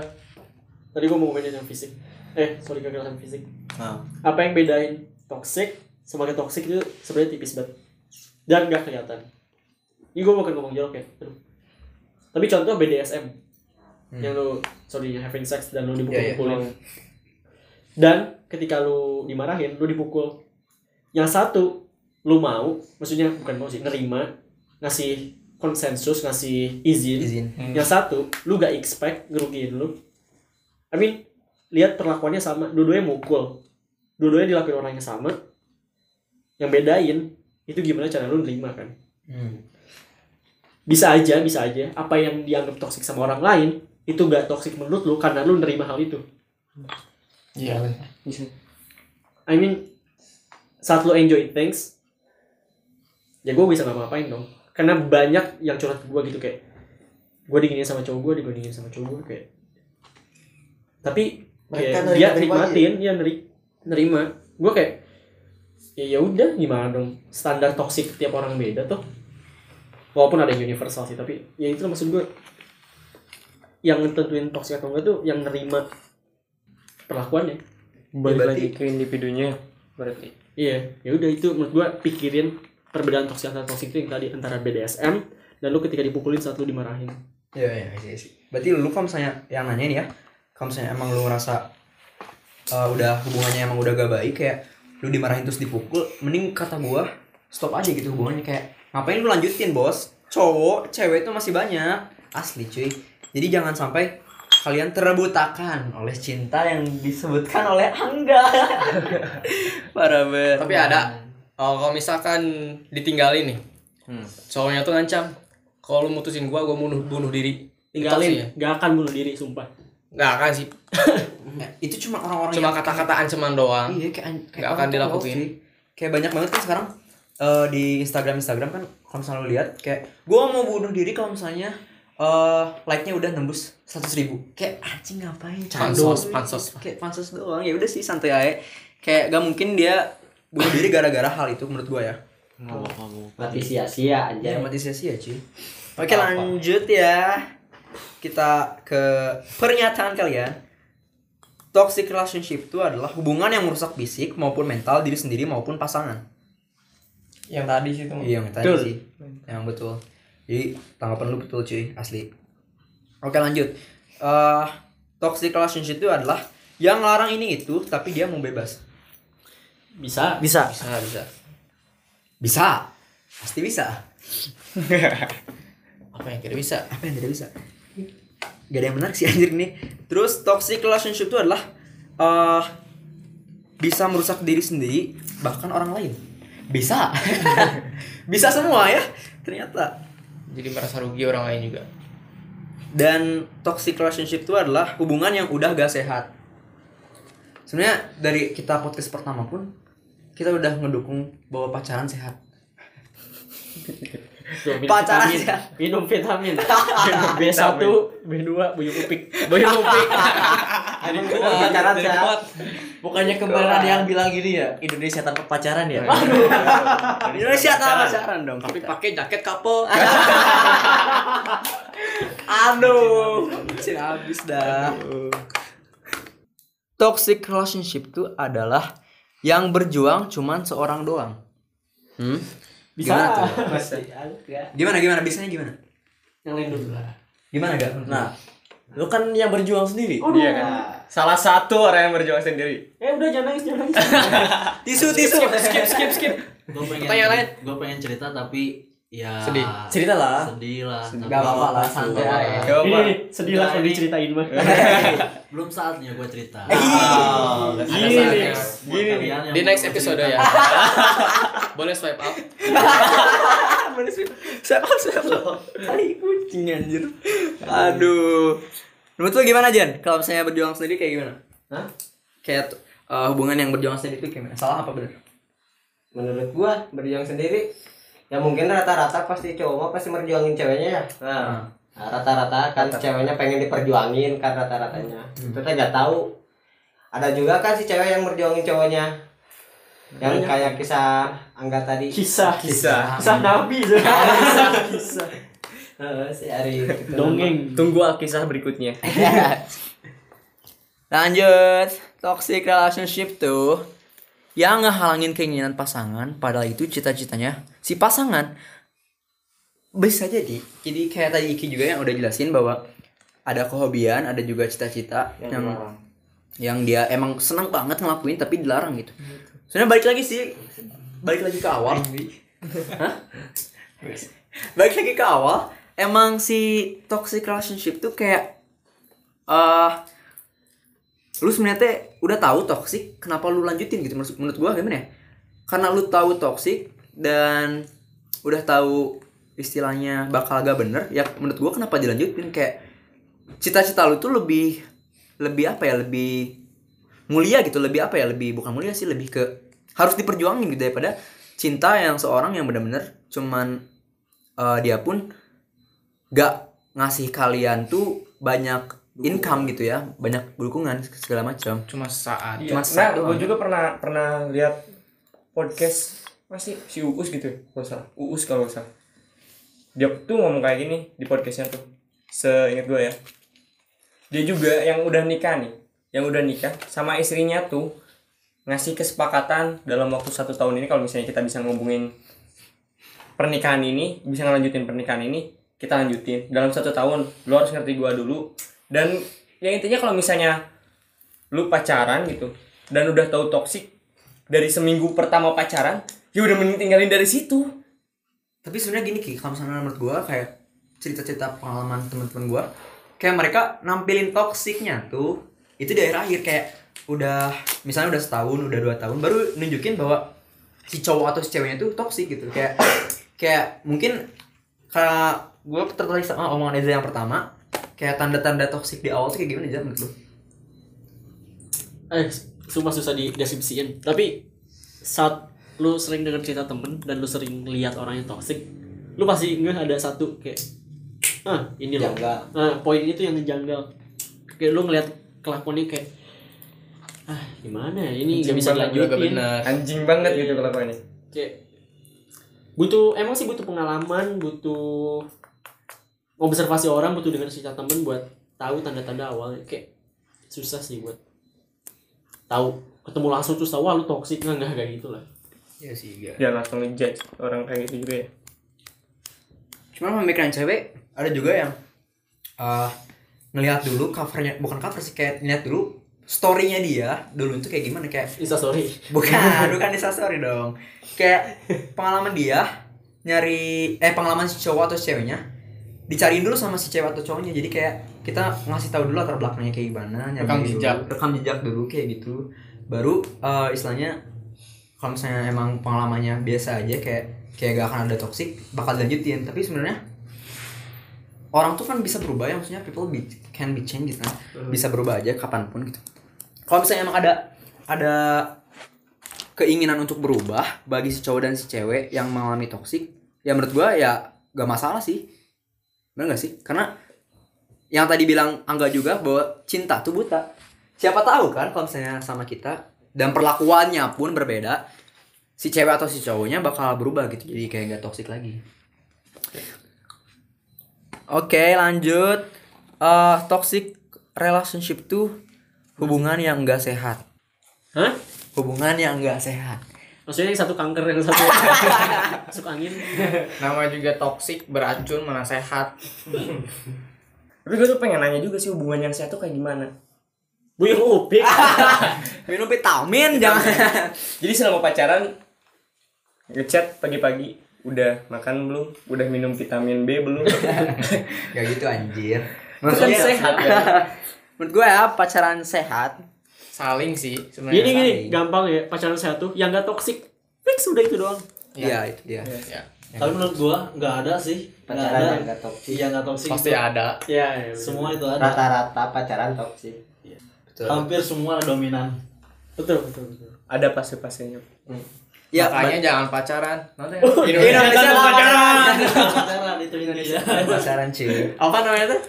Speaker 3: tadi gua mau ngomongin yang fisik. Eh, sorry sama fisik.
Speaker 2: nah
Speaker 3: Apa yang bedain toxic ke toxic itu sebenarnya tipis banget. Dan gak kelihatan. Ini gua bukan ngomong jorok ya. Aduh. Tapi contoh BDSM. Yang lu sorry having sex dan lu dipukul-pukulin. Dan ketika lu dimarahin, lu dipukul. Yang satu lu mau, maksudnya bukan mau sih, nerima, ngasih konsensus, ngasih izin.
Speaker 1: Izin.
Speaker 3: Yang satu, lu gak expect ngerugiin lu. I mean, lihat perlakuannya sama, dua-duanya mukul. Dua-duanya dilakuin orang yang sama. Yang bedain, itu gimana cara lu nerima kan.
Speaker 1: Hmm.
Speaker 3: Bisa aja, bisa aja, apa yang dianggap toksik sama orang lain, itu gak toksik menurut lu karena lu nerima hal itu.
Speaker 4: iya
Speaker 5: bisa
Speaker 3: I mean, saat lu enjoy things, ya gue bisa ngapa-ngapain dong. Karena banyak yang curhat ke gue gitu kayak, gue diginiin sama cowok gue, diginiin sama cowok gue kayak. Tapi
Speaker 2: Mereka
Speaker 3: kayak dia
Speaker 2: nerima-nerima
Speaker 3: nikmatin, dia neri, nerima. Gue kayak, ya ya udah gimana dong. Standar toksik tiap orang beda tuh. Walaupun ada yang universal sih, tapi ya itu maksud gue. Yang tentuin toksik atau enggak tuh yang nerima perlakuannya.
Speaker 5: balik
Speaker 1: berarti-
Speaker 5: lagi ke individunya berarti
Speaker 3: Iya, ya udah itu menurut gua pikirin perbedaan toksik antara toksik itu yang tadi antara BDSM dan lu ketika dipukulin saat lu dimarahin.
Speaker 1: Iya iya iya sih. Berarti lu kalau misalnya yang nanya nih ya, kalau misalnya emang lu ngerasa uh, udah hubungannya emang udah gak baik kayak lu dimarahin terus dipukul, mending kata gua stop aja gitu hubungannya kayak ngapain lu lanjutin bos? Cowok, cewek itu masih banyak asli cuy. Jadi jangan sampai kalian terebutakan oleh cinta yang disebutkan oleh Angga. Parah banget.
Speaker 4: tapi ada oh, kalau misalkan ditinggalin nih cowoknya tuh ngancam kalau lu mutusin gua gua bunuh bunuh diri sih ya.
Speaker 3: Tinggalin, gak akan bunuh diri sumpah.
Speaker 4: Nggak akan sih
Speaker 1: Nah, itu cuma orang-orang
Speaker 4: cuma
Speaker 1: yang-
Speaker 4: kata-kata ancaman doang
Speaker 1: Iya kayak, an- kayak
Speaker 4: Nggak akan dilakuin.
Speaker 1: sih. Kayak banyak banget kan sekarang eh, di Instagram Instagram kan kalau misalnya lu lihat kayak gua mau bunuh diri kalau misalnya eh like-nya udah nembus 100 ribu Kayak anjing ngapain?
Speaker 4: Pansos,
Speaker 1: Candu.
Speaker 4: pansos.
Speaker 1: Kayak pansos doang. Ya udah sih santai aja. Kayak gak mungkin dia bunuh diri gara-gara hal itu menurut gua ya.
Speaker 6: mati sia-sia
Speaker 1: Ya
Speaker 6: aja
Speaker 1: mati sia-sia cuy. Oke lanjut ya. Kita ke pernyataan kalian. Toxic relationship itu adalah hubungan yang merusak fisik maupun mental diri sendiri maupun pasangan.
Speaker 4: yang tadi sih itu
Speaker 1: Iya yang tadi
Speaker 3: Betul.
Speaker 1: sih. Yang betul. Jadi tanggapan lu betul cuy, asli. Oke lanjut. Eh toxic relationship itu adalah yang larang ini itu tapi dia mau bebas.
Speaker 3: Bisa.
Speaker 2: bisa
Speaker 4: bisa bisa
Speaker 1: Bisa. Pasti bisa.
Speaker 4: apa yang tidak bisa
Speaker 1: apa yang tidak bisa gak ada yang menarik sih anjir nih terus toxic relationship itu adalah eh bisa merusak diri sendiri bahkan orang lain. Bisa. Bisa semua ya. Ternyata.
Speaker 4: Jadi merasa rugi orang lain juga.
Speaker 1: Dan toxic relationship itu adalah hubungan yang udah gak sehat. Sebenarnya dari kita podcast pertama pun kita udah ngedukung bahwa pacaran sehat
Speaker 3: Minum
Speaker 1: Pacaran
Speaker 3: vitamin.
Speaker 1: ya.
Speaker 3: Minum vitamin. B1, B2, buyung upik. Buyung upik.
Speaker 7: Jadi
Speaker 6: pacaran sehat.
Speaker 7: Bukannya kemarin ada yang bilang gini ya, Indonesia tanpa pacaran ya?
Speaker 1: Indonesia tanpa pacaran dong
Speaker 4: Tapi pakai jaket couple.
Speaker 1: aduh Cin habis dah toxic relationship itu adalah yang berjuang cuman seorang doang hmm? Gimana tuh gimana gimana bisanya gimana
Speaker 3: Yang lain dulu lah.
Speaker 1: gimana gak
Speaker 7: Nah, lu kan yang berjuang sendiri.
Speaker 5: Iya kan. Salah satu orang yang berjuang sendiri.
Speaker 3: Eh udah jangan nangis, jangan nangis.
Speaker 1: tisu tisu
Speaker 4: skip skip skip.
Speaker 7: Gue pengen
Speaker 4: Pertanyaan lain.
Speaker 7: Gue pengen cerita tapi ya
Speaker 4: Sedih.
Speaker 2: Cerita lah.
Speaker 7: Sedih lah. tapi-
Speaker 1: Gak apa-apa lah, santai
Speaker 7: Gak
Speaker 1: aja.
Speaker 7: apa-apa.
Speaker 5: Gak apa.
Speaker 3: Sedih lah kalau diceritain mah.
Speaker 7: Belum saatnya gue cerita.
Speaker 2: Oh,
Speaker 3: Gini
Speaker 7: yang
Speaker 4: Di next episode ya. Boleh swipe up.
Speaker 1: siapa siapa tai kucing anjir aduh menurut lu gimana Jan kalau misalnya berjuang sendiri kayak gimana
Speaker 6: Hah?
Speaker 1: kayak uh, hubungan yang berjuang sendiri itu gimana salah apa benar
Speaker 6: menurut gua berjuang sendiri ya mungkin rata-rata pasti cowok mah pasti merjuangin ceweknya ya
Speaker 2: Nah,
Speaker 6: Nah, rata-rata kan ceweknya pengen diperjuangin kan rata-ratanya
Speaker 1: Hmm.
Speaker 6: kita nggak tahu ada juga kan si cewek yang merjuangin cowoknya yang kayak kisah Angga tadi
Speaker 3: Kisah.
Speaker 5: Kisah.
Speaker 3: Kisah Nabi. Kisah.
Speaker 6: Si Ari gitu.
Speaker 3: Dongeng.
Speaker 5: Tunggu kisah berikutnya.
Speaker 1: Lanjut, toxic relationship tuh yang ngehalangin keinginan pasangan padahal itu cita-citanya si pasangan. Bisa jadi. Jadi kayak tadi Iki juga yang udah jelasin bahwa ada kehobian ada juga cita-cita yang yang, dia emang senang banget ngelakuin tapi dilarang gitu. Sebenarnya balik lagi sih. Balik lagi ke awal. Hah? balik lagi ke awal. Emang si toxic relationship tuh kayak eh lu sebenarnya udah tahu toxic kenapa lu lanjutin gitu? Menurut, menurut gua gimana ya? Karena lu tahu toxic dan udah tahu istilahnya bakal agak bener ya menurut gua kenapa dilanjutin kayak cita-cita lu tuh lebih lebih apa ya lebih mulia gitu lebih apa ya lebih bukan mulia sih lebih ke harus diperjuangin gitu daripada cinta yang seorang yang benar-benar cuman eh, dia pun gak ngasih kalian tuh banyak income gitu ya banyak dukungan segala macam
Speaker 4: Cuma saat.
Speaker 5: Iya.
Speaker 1: Cuma
Speaker 5: Nah,
Speaker 1: satu
Speaker 5: gue
Speaker 1: doang.
Speaker 5: juga pernah pernah lihat podcast masih si Uus gitu kalau salah. Uus kalau salah. Dia tuh ngomong kayak gini di podcastnya tuh. Seingat gue ya. Dia juga yang udah nikah nih, yang udah nikah sama istrinya tuh ngasih kesepakatan dalam waktu satu tahun ini kalau misalnya kita bisa ngubungin pernikahan ini bisa ngelanjutin pernikahan ini kita lanjutin dalam satu tahun lu harus ngerti gua dulu dan yang intinya kalau misalnya lu pacaran gitu dan udah tahu toksik dari seminggu pertama pacaran ya udah mending tinggalin dari situ
Speaker 1: tapi sebenarnya gini ki kalau misalnya menurut gua kayak cerita-cerita pengalaman teman-teman gua kayak mereka nampilin toksiknya tuh itu di akhir-akhir kayak udah misalnya udah setahun udah dua tahun baru nunjukin bahwa si cowok atau si ceweknya tuh toksik gitu kayak kayak mungkin karena gue tertarik sama omongan Eza yang pertama kayak tanda-tanda toksik di awal tuh kayak gimana aja menurut lu?
Speaker 3: Eh, sumpah susah dideskripsiin. Tapi saat lu sering denger cerita temen dan lu sering lihat orang yang toxic, lu pasti nggak ada satu kayak ah ini loh.
Speaker 6: Janggal.
Speaker 3: Nah, poin itu yang ngejanggal. Kayak lu ngeliat kelakuannya kayak ah gimana ya ini nggak bisa dilanjutin.
Speaker 5: anjing banget gitu kelakuannya
Speaker 3: Kayak butuh emang sih butuh pengalaman, butuh observasi orang, butuh denger cerita temen buat tahu tanda-tanda awal kayak susah sih buat tahu ketemu langsung terus tahu wah lu toxic nggak nggak kayak gitu lah
Speaker 1: Iya sih iya.
Speaker 5: dia langsung ngejudge orang kayak gitu juga ya?
Speaker 1: Cuma pemikiran cewek ada juga yang uh, ngelihat dulu covernya bukan cover sih kayak ngeliat dulu storynya dia dulu itu kayak gimana kayak
Speaker 3: Insta story.
Speaker 1: Bukan bukan Insta story dong. Kayak pengalaman dia nyari eh pengalaman si cowok atau si ceweknya dicariin dulu sama si cewek atau cowoknya. Jadi kayak kita ngasih tahu dulu latar belakangnya kayak gimana nyari
Speaker 4: Rekam
Speaker 1: dulu,
Speaker 4: jejak.
Speaker 1: rekam jejak dulu kayak gitu. Baru uh, istilahnya kalau misalnya emang pengalamannya biasa aja kayak kayak gak akan ada toksik bakal dilanjutin. Tapi sebenarnya orang tuh kan bisa berubah ya maksudnya people be, can be changed gitu kan bisa berubah aja kapan pun gitu. Kalau misalnya emang ada ada keinginan untuk berubah bagi si cowok dan si cewek yang mengalami toksik ya menurut gua ya gak masalah sih. Bener gak sih? Karena yang tadi bilang Angga juga bahwa cinta tuh buta. Siapa tahu kan kalau misalnya sama kita dan perlakuannya pun berbeda si cewek atau si cowoknya bakal berubah gitu jadi kayak gak toksik lagi oke lanjut eh toxic relationship tuh hubungan yang enggak sehat
Speaker 3: Hah?
Speaker 1: hubungan yang enggak sehat
Speaker 3: Maksudnya yang satu kanker yang satu masuk angin.
Speaker 4: Nama juga toksik, beracun, mana sehat.
Speaker 5: Tapi gue tuh pengen nanya juga sih hubungan yang sehat tuh kayak gimana.
Speaker 3: Buyung upik.
Speaker 1: minum vitamin jangan
Speaker 5: Jadi selama pacaran ngechat pagi-pagi udah makan belum? Udah minum vitamin B belum?
Speaker 1: Gak gitu anjir
Speaker 5: kan sehat ya.
Speaker 1: Menurut gue ya pacaran sehat
Speaker 4: Saling sih
Speaker 3: Gini
Speaker 4: sebenarnya.
Speaker 3: gini,
Speaker 1: saling.
Speaker 3: gampang ya pacaran saya tuh yang gak toksik. Fix udah itu doang.
Speaker 1: Iya itu dia
Speaker 4: Ya,
Speaker 7: Tapi menurut gua nggak ada sih.
Speaker 6: Pacaran
Speaker 7: ada.
Speaker 6: yang gak toksik
Speaker 7: Iya nggak toksik.
Speaker 4: pasti ada.
Speaker 3: Iya, ya,
Speaker 7: Semua itu ada.
Speaker 6: rata-rata pacaran toksik
Speaker 7: Hampir semua dominan.
Speaker 3: Betul, betul, betul.
Speaker 5: Ada fase-fasenya.
Speaker 1: Ya
Speaker 4: Makanya jangan pacaran. Nanti
Speaker 1: Indonesia lah pacaran
Speaker 7: Pacaran itu Indonesia.
Speaker 1: Pacaran cuy
Speaker 4: apa namanya tuh?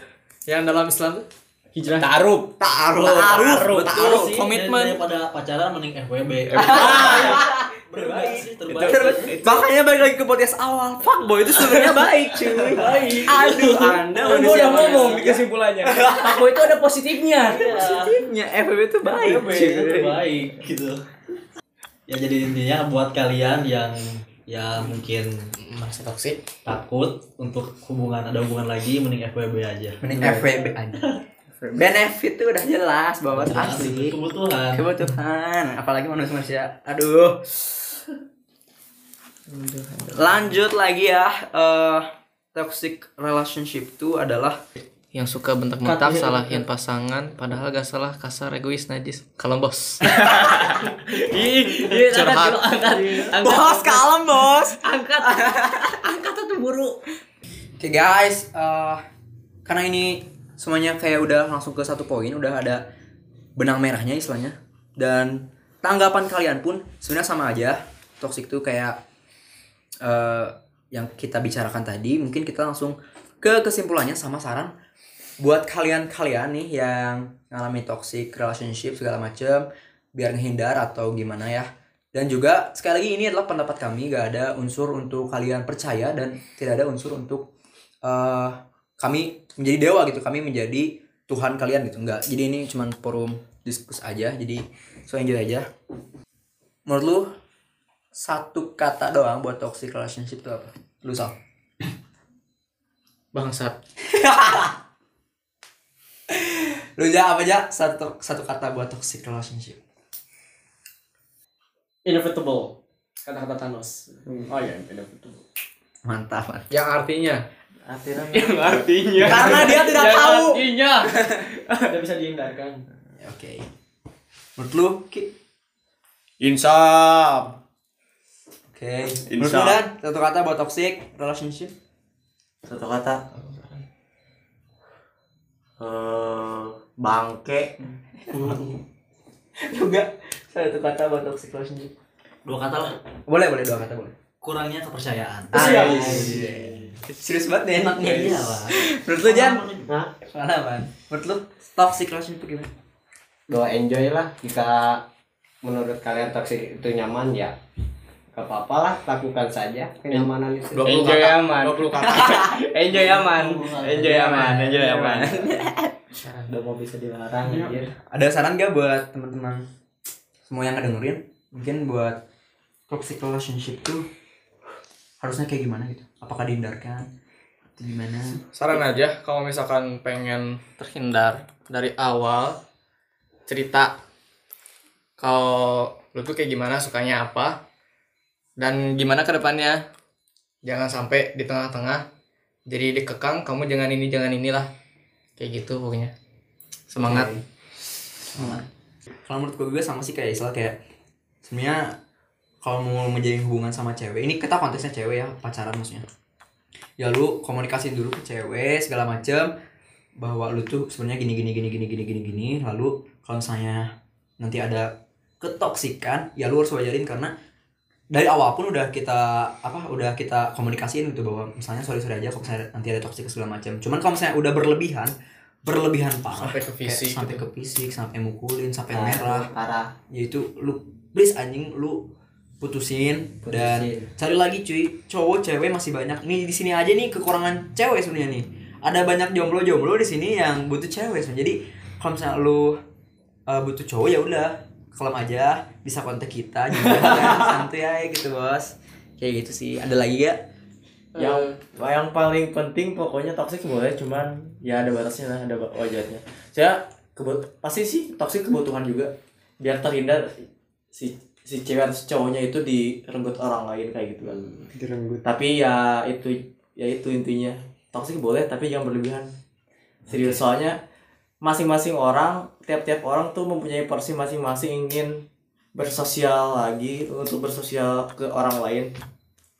Speaker 4: Yang dalam Islam tuh?
Speaker 3: Hijrah.
Speaker 5: Taruh.
Speaker 1: Taruh Taruh
Speaker 7: sih,
Speaker 1: Komitmen
Speaker 7: Daripada pacaran mending FWB. Terbaik sih, terbaik.
Speaker 1: Makanya balik lagi ke podcast awal Fuckboy itu sebenarnya baik cuy Baik Aduh anda
Speaker 5: gue
Speaker 1: manusia
Speaker 5: udah ngomong kesimpulannya. Aku itu ada positifnya.
Speaker 1: Positifnya FWB itu baik cuy
Speaker 7: Terbaik gitu. Ya jadi intinya buat kalian yang ya mungkin
Speaker 4: Masih toksik.
Speaker 7: takut untuk hubungan ada hubungan lagi mending FWB aja.
Speaker 1: Mending FWB aja Benefit tuh udah jelas bahwa asli
Speaker 7: Kebutuhan.
Speaker 1: Kebutuhan. Apalagi manusia-manusia. Aduh. Lanjut lagi ya eh Toxic relationship itu adalah
Speaker 4: Yang suka bentak-bentak salahin pasangan padahal gak salah kasar egois najis. Kalau bos. Curhat.
Speaker 1: Bos kalem bos. Angkat. Angkat tuh buru Oke guys eh, Karena ini semuanya kayak udah langsung ke satu poin Udah ada benang merahnya istilahnya. Dan tanggapan kalian pun sebenarnya sama aja. Toxic tuh kayak eh, Yang kita bicarakan tadi Mungkin kita langsung ke kesimpulannya sama saran Buat kalian-kalian nih yang ngalami toxic relationship segala macem biar menghindar atau gimana ya. Dan juga sekali lagi ini adalah pendapat kami gak ada unsur untuk kalian percaya dan tidak ada unsur untuk eh, kami menjadi dewa gitu kami menjadi Tuhan kalian gitu enggak jadi ini cuman forum diskus aja jadi so enjoy aja menurut lu satu kata doang buat toxic relationship itu apa lu sal
Speaker 4: Bangsat.
Speaker 1: lu aja apa aja satu satu kata buat toxic relationship
Speaker 3: Inevitable. Kata-kata Thanos. Oh iya, inevitable.
Speaker 1: mantap mantap.
Speaker 4: Yang artinya
Speaker 5: Yang artinya.
Speaker 1: karena dia tidak
Speaker 5: Yang
Speaker 1: tahu
Speaker 5: artinya.
Speaker 3: Tidak bisa dihindarkan.
Speaker 1: Oke menurut lu Ki?
Speaker 5: Insaf.
Speaker 1: oke menurut
Speaker 5: Insya
Speaker 1: lu Dan satu kata buat toxic relationship
Speaker 2: Satu kata. Eh, bangke.
Speaker 1: juga satu kata buat toxic relationship
Speaker 7: Dua kata lah.
Speaker 1: boleh boleh dua kata boleh
Speaker 7: Kurangnya kepercayaan.
Speaker 1: Siap. Serius banget nih
Speaker 7: Enaknya iya lah.
Speaker 1: menurut lu Jan?
Speaker 3: Hah?
Speaker 1: pengalaman menurut lu toxic relationship itu gimana?
Speaker 6: Doa enjoy lah. Jika menurut kalian toksik itu nyaman ya gak apa-apa lah. Lakukan saja kenyamanan itu.
Speaker 4: 20
Speaker 5: Enjoy aman.
Speaker 4: 20 kata.
Speaker 5: Enjoy aman. Enjoy aman. Enjoy aman.
Speaker 6: udah mau bisa dilarang anjir.
Speaker 1: Ada saran gak buat teman-teman semua yang ngedengerin? Mungkin buat toxic relationship tuh harusnya kayak gimana gitu apakah dihindarkan? Atau gimana?
Speaker 4: Saran aja kalau misalkan pengen terhindar dari awal cerita kalau lu tuh kayak gimana sukanya apa dan gimana ke depannya. Jangan sampai di tengah-tengah jadi dikekang kamu jangan ini jangan inilah. Kayak gitu pokoknya. Semangat.
Speaker 1: Kalau menurut gue juga sama sih kayak istilah kayak sebenarnya kalau mau menjalin hubungan sama cewek ini kita konteksnya cewek ya pacaran maksudnya. Ya lu komunikasiin dulu ke cewek segala macem bahwa lu tuh sebenarnya gini gini gini gini gini gini gini lalu kalau misalnya nanti ada ketoksikan ya lu harus wajarin karena dari awal pun udah kita apa udah kita komunikasiin gitu bahwa misalnya sorry sorry aja kalau misalnya nanti ada toksik segala macam cuman kalau misalnya udah berlebihan berlebihan parah
Speaker 4: Sampai ke
Speaker 1: kayak
Speaker 4: fisik
Speaker 1: sampai
Speaker 4: gitu.
Speaker 1: ke fisik sampai mukulin sampai
Speaker 6: Nah,
Speaker 1: merah
Speaker 6: parah.
Speaker 1: ya itu lu please anjing lu putusin, dan
Speaker 6: Putusin.
Speaker 1: cari lagi cuy. Cowok cewek masih banyak. Nih di sini aja nih kekurangan cewek sebenarnya nih. Ada banyak jomblo-jomblo di sini yang butuh cewek sebenarnya. Jadi kalau misalnya lu uh, butuh cowok ya udah kelam aja. Bisa kontak kita juga kan. Santuy aja gitu bos. Kayak gitu sih. Ada lagi ya
Speaker 2: yang yang paling penting pokoknya toksik boleh cuman ya ada batasnya lah ada wajarnya saya kebut pasti sih toksik kebutuhan juga. Biar terhindar si si cewek atau si cowoknya itu direnggut orang lain kayak gitu kan.
Speaker 5: Direnggut.
Speaker 2: Tapi ya itu ya itu intinya. Toksik boleh tapi jangan berlebihan. Serius soalnya masing-masing orang tiap-tiap orang tuh mempunyai porsi masing-masing ingin bersosial lagi untuk bersosial ke orang lain.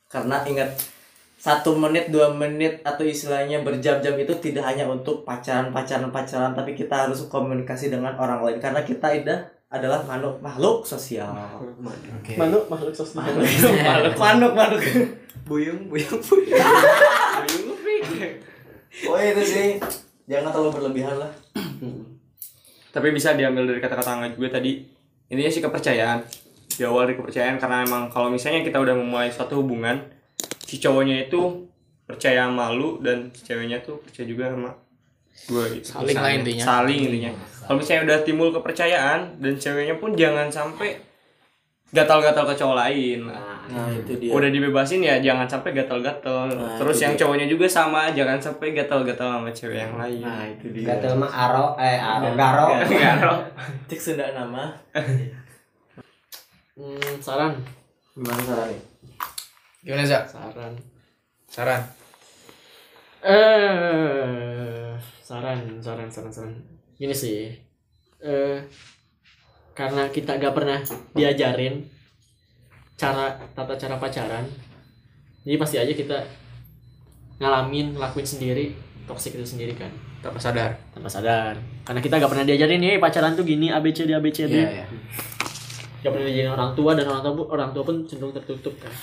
Speaker 2: Karena ingat satu menit dua menit atau istilahnya berjam-jam itu tidak hanya untuk pacaran pacaran pacaran tapi kita harus komunikasi dengan orang lain. Karena kita udah adalah makhluk makhluk sosial.
Speaker 1: Oke.
Speaker 3: Manuk makhluk sosial.
Speaker 2: makhluk makhluk makhluk.
Speaker 1: Buyung buyung buyung.
Speaker 2: Oh itu sih. Jangan terlalu berlebihan lah.
Speaker 5: Tapi bisa diambil dari kata-kata Angga juga tadi. Intinya sih kepercayaan. Diawal dari kepercayaan karena emang kalau misalnya kita udah memulai suatu hubungan si cowoknya itu percaya sama lu dan si ceweknya tuh percaya juga sama gue gitu.
Speaker 4: Saling lah intinya.
Speaker 5: saling intinya kalau misalnya udah timbul kepercayaan dan ceweknya pun jangan sampai gatal-gatal ke cowok lain
Speaker 2: nah itu dia
Speaker 5: udah dibebasin ya jangan sampai gatal-gatal
Speaker 2: Nah,
Speaker 5: terus yang
Speaker 2: dia.
Speaker 5: cowoknya juga sama jangan sampai gatal-gatal sama cewek yang lain
Speaker 2: nah itu dia
Speaker 6: gatel mah aro eh aro garo
Speaker 5: Garo.
Speaker 2: cek sunda nama
Speaker 3: Hmm, saran,
Speaker 2: gimana caranya
Speaker 4: Gimana Zak?
Speaker 3: saran.
Speaker 4: Saran.
Speaker 3: Eh, saran, saran, saran, saran. Gini sih. Eh, karena kita gak pernah diajarin cara tata cara pacaran. Jadi pasti aja kita ngalamin, ngelakuin sendiri toxic itu sendiri kan
Speaker 4: Tanpa sadar.
Speaker 3: tanpa sadar karena kita gak pernah diajarin nih pacaran tuh gini ABCD ABCD
Speaker 1: Iya, iya.
Speaker 3: gak pernah diajarin orang tua dan orang tua pun orang tua pun cenderung tertutup kan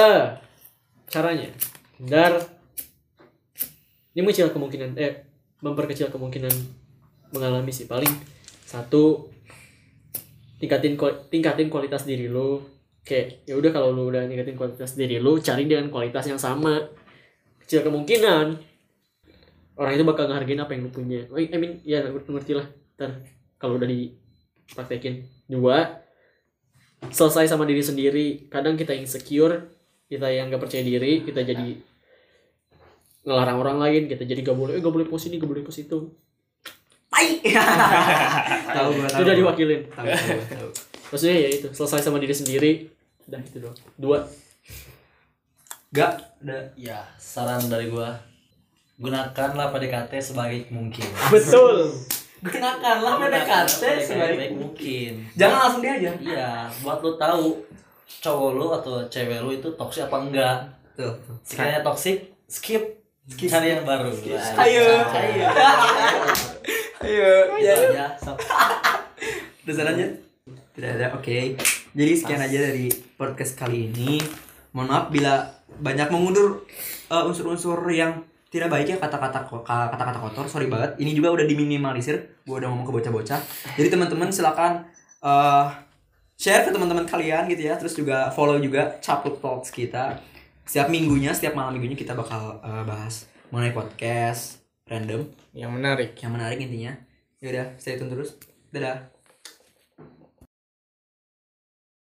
Speaker 3: eh caranya dar ini mengecil kemungkinan eh memperkecil kemungkinan mengalami sih. Paling satu tingkatin tingkatin kualitas diri lu. Kayak ya udah kalau lu udah tingkatin kualitas diri lu cari dengan kualitas yang sama. Kecil kemungkinan orang itu bakal ngehargain apa yang lu punya. Oh, I mean ya ngerti lah ntar kalau udah dipraktekin. Dua selesai sama diri sendiri. Kadang kita insecure kita yang gak percaya diri kita jadi ngelarang orang lain kita jadi gak boleh eh gak boleh post ini gak boleh post itu.
Speaker 1: Tahu gua tahu
Speaker 3: udah diwakilin.
Speaker 1: Tahu tahu tahu
Speaker 3: maksudnya ya itu selesai sama diri sendiri. Udah itu doang. Dua.
Speaker 1: Gak udah
Speaker 7: Ya, saran dari gua. Gunakanlah PDKT sebaik mungkin.
Speaker 3: betul.
Speaker 1: Gunakanlah PDKT sebaik
Speaker 7: sebaik mungkin.
Speaker 1: jangan langsung diajar
Speaker 7: Iya, buat lu tahu cowok lu atau cewek lu itu toksik apa enggak.
Speaker 1: tuh
Speaker 7: Sekiranya toksik, skip. Cari yang baru.
Speaker 1: Ayo.
Speaker 7: Ayo.
Speaker 1: ayo.
Speaker 7: Itu aja. Sok.
Speaker 1: udah sana aja tidak ada oke. Jadi sekian aja dari podcast kali ini. Mohon maaf bila banyak mengundur uh, unsur-unsur yang tidak baik ya kata-kata kata-kata kotor. Sorry banget. Ini juga udah diminimalisir. Gua udah ngomong ke bocah-bocah. Jadi teman-teman silakan uh, share ke teman-teman kalian gitu ya. Terus juga follow juga Capluk Talks kita setiap minggunya setiap malam minggunya kita bakal uh, bahas mengenai podcast random.
Speaker 4: Yang menarik.
Speaker 1: yang menarik intinya. Ya udah stay tune terus. Dadah